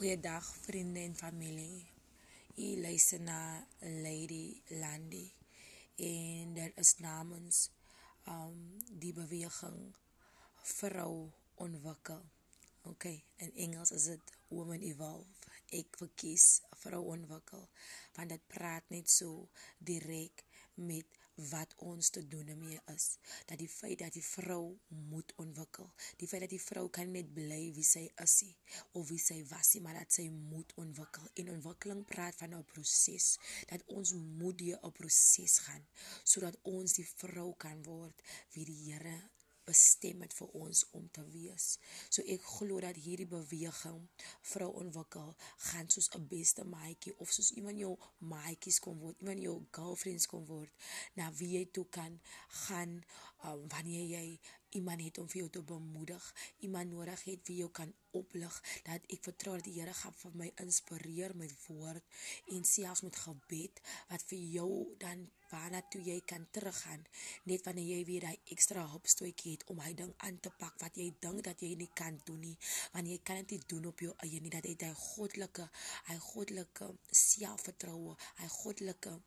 Goeiedag vriende en familie. U luister na Lady Landy en dit is namens um die beweging vrou ontwikkel. Okay, in Engels is dit women evolve. Ek verkies vrou ontwikkel want dit praat net so direk met wat ons te doen mee is. Dat die feit dat die vrou moet ontwikkel, die feit dat die vrou kan net bly wie sy is of wie sy was, maar dat sy moet ontwikkel. En ontwikkeling praat van 'n proses dat ons moet deur 'n proses gaan sodat ons die vrou kan word wie die Here bestem het vir ons om te wees. So ek glo dat hierdie beweging vrou ontwikkel gaan soos 'n beste maatjie of soos iemand jou maatjies kom word, iemand jou girlfriends kom word, na wie jy toe kan gaan um, wanneer jy iemand het om vir jou te bemoedig, iemand nodig het wie jou kan oplig, dat ek vertrou dat die Here gaan vir my inspireer met woord en selfs met gebed wat vir jou dan waarna toe jy kan teruggaan. Net wanneer jy weer daai ekstra hupstootjie het om hy ding aan te pak wat jy dink dat jy nie kan doen nie. Want jy kan dit nie doen op jou eie nie. Dat hy goddelike hy goddelike selfvertroue hy goddelike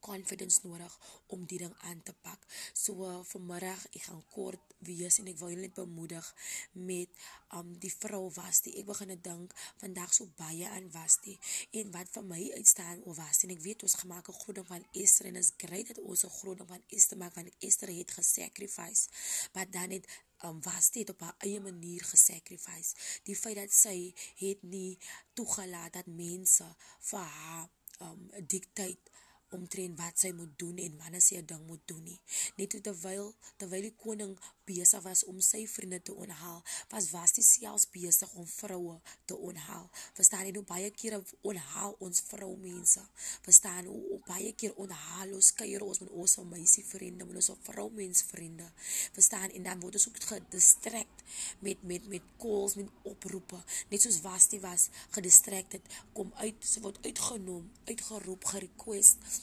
confidence nodig om die ding aan te pak. So uh, vanmiddag ek gaan kort wees en ek wil julle net bemoedig met um die vrou was die ek begin dink vandag so baie aan was die en wat vir my uitstaan oor was en ek weet ons gemaak 'n groot ding van Esther en is great dat ons 'n groot ding van Esther maak want Esther het gesacrifice. Maar dan het um, was dit op haar eie manier gesacrifice. Die feit dat sy het nie toegelaat dat mense vir haar um dictate omtrent wat sy moet doen en wanneer sy 'n ding moet doen nie. Net terwyl terwyl die koning besig was om sy vriende te onhaal, was Vasti selfs besig om vroue te onhaal. Verstaan jy nou baie kere onhaal ons vroumense. Verstaan hoe baie keer onhaal ons kuier ons met ons meisie vriende, met ons vroumens vriende. Verstaan en dan word ons ook gedistrakt met met met calls, met oproepe. Net soos Vasti was gedistracted, kom uit, sy word uitgenooi, uitgeroep, gerequest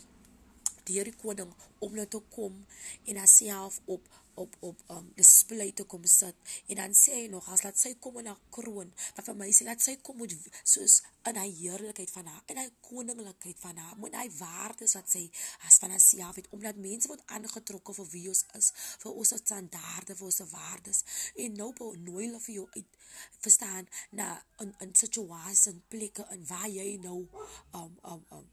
deur die koning om nou te kom en haarself op op op um display te kom sit. En dan sê hy nog as laat sy kom in haar kroon wat vir my sê laat sy kom met soos in haar heerlikheid van haar en haar koninglikheid van haar moet hy waardes wat sy as van haarself het omdat mense word aangetrokke vir wie ons is vir ons standaarde vir ons waardes. En nou bo nooi hulle vir jou uit verstaan na in situasies en plekke en waar jy nou um um um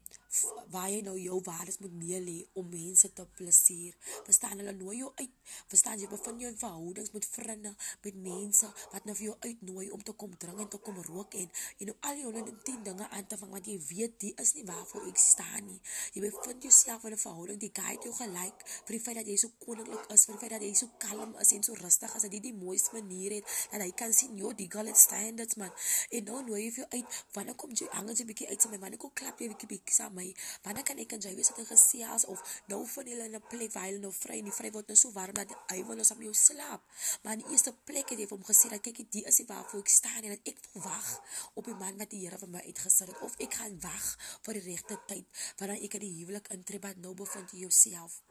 waar jy nou jou waardes moet neerlê om mense te plesier. Verstaan hulle nooi jou uit. Verstaan jy bevind jou in verhoudings met vriende, met mense wat nou vir jou uitnooi om te kom drink en te kom rook en en nou al jou 110 dinge aan te vang wat jy weet die is nie waarvoor ek staan nie. Jy bevind jouself in 'n verhouding die guide jou gelyk vir die feit dat jy so koninklik is, vir die feit dat jy so kalm is en so rustig is dat jy die mooiste manier het en hy kan sien jou die girl standards man. En nou nooi jy vir jou uit. Wanneer kom jy hang jy 'n bietjie uit sy my wanneer kom klap jy 'n bietjie bietjie saam my wanneer kan ek en jy wees dat hy gesels of nou van hulle in 'n plek waar hulle nou vry en die vry word nou so warm dat hy wil ons op jou slaap. Maar in die eerste plek het jy vir hom gesê dat kyk die is die waarvoor ek staan en dat ek wil wag op die man wat die Here vir my uitgesit het. Of ek gaan wag vir die regte tyd wanneer ek in die huwelik intree wat nou bevind jy jouself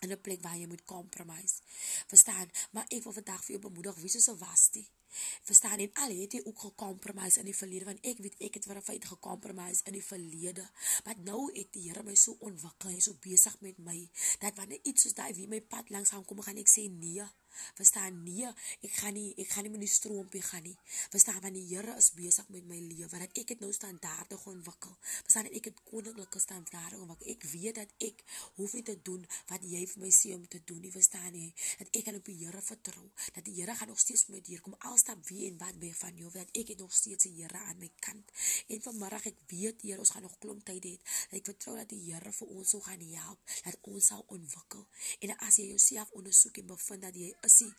in 'n plek waar jy moet compromise. Verstaan? Maar ek wil vandag vir jou bemoedig, wie sou was dit? Verstaan en al het jy ook gekompromise in die verlede want ek weet ek het vir 'n feit gekompromise in die verlede. Maar nou het die Here my so ontwikkel, hy is so besig met my dat wanneer iets soos daai wie my pad langs gaan kom, gaan ek sê nee. Verstaan nee, ek gaan nie ek gaan nie met die stroompie gaan nie. Verstaan want die Here is besig met my lewe dat ek het nou standaarde ontwikkel. Verstaan ek het koninklike standaarde ontwikkel. Ek weet dat ek hoef nie te doen wat jy vir my sê om te doen nie. Verstaan jy? Dat ek kan op die Here vertrou. Dat die Here gaan nog steeds met my deurkom. Alstap wie en wat by van jou dat ek het nog steeds die Here aan my kant. En vanmiddag ek weet Heer ons gaan nog klomp tyd hê. Ek vertrou dat die Here vir ons sou gaan help. Dat ons sal ontwikkel. En as jy jouself ondersoek en bevind dat jy is jy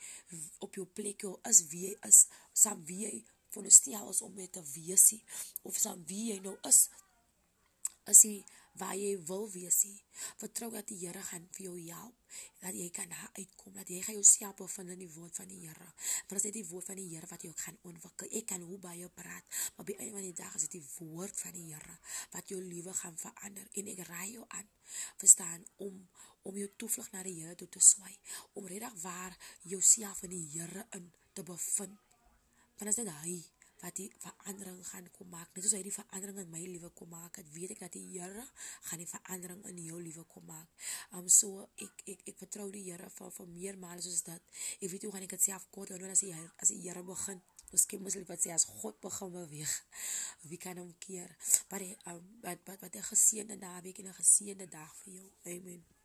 op jou plek jou is wie jy is saam wie jy veronderstel is om met te wees nie of saam wie jy nou is as jy waar jy wil wees nie. Vertrou dat die Here gaan vir jou help dat jy kan daar uitkom dat jy gaan jouself bevind in die woord van die Here. Want dit die woord van die Here wat jou gaan ontwikkel. Ek kan hoe baie praat maar by een van die dae is dit die woord van die Here wat jou lewe gaan verander. En ek raai jou aan verstaan om om jou toevlug na die Here toe te swaai, om regtig waar jouself in die Here in te bevind. Want as dit hy wat die verandering gaan kom maak. Net soos hy die verandering in my lewe kom maak, het weet ek dat die Here gaan die verandering in jou lewe kom maak. Um so ek ek ek vertrou die Here vir vir meer male soos dat. Ek weet hoe gaan ek dit self kort hou as die as die Here begin Miskien moet jy wat sê as God begin beweeg. Wie kan hom keer? Maar um, wat wat wat 'n geseënde naweek en 'n geseënde dag vir jou. Amen.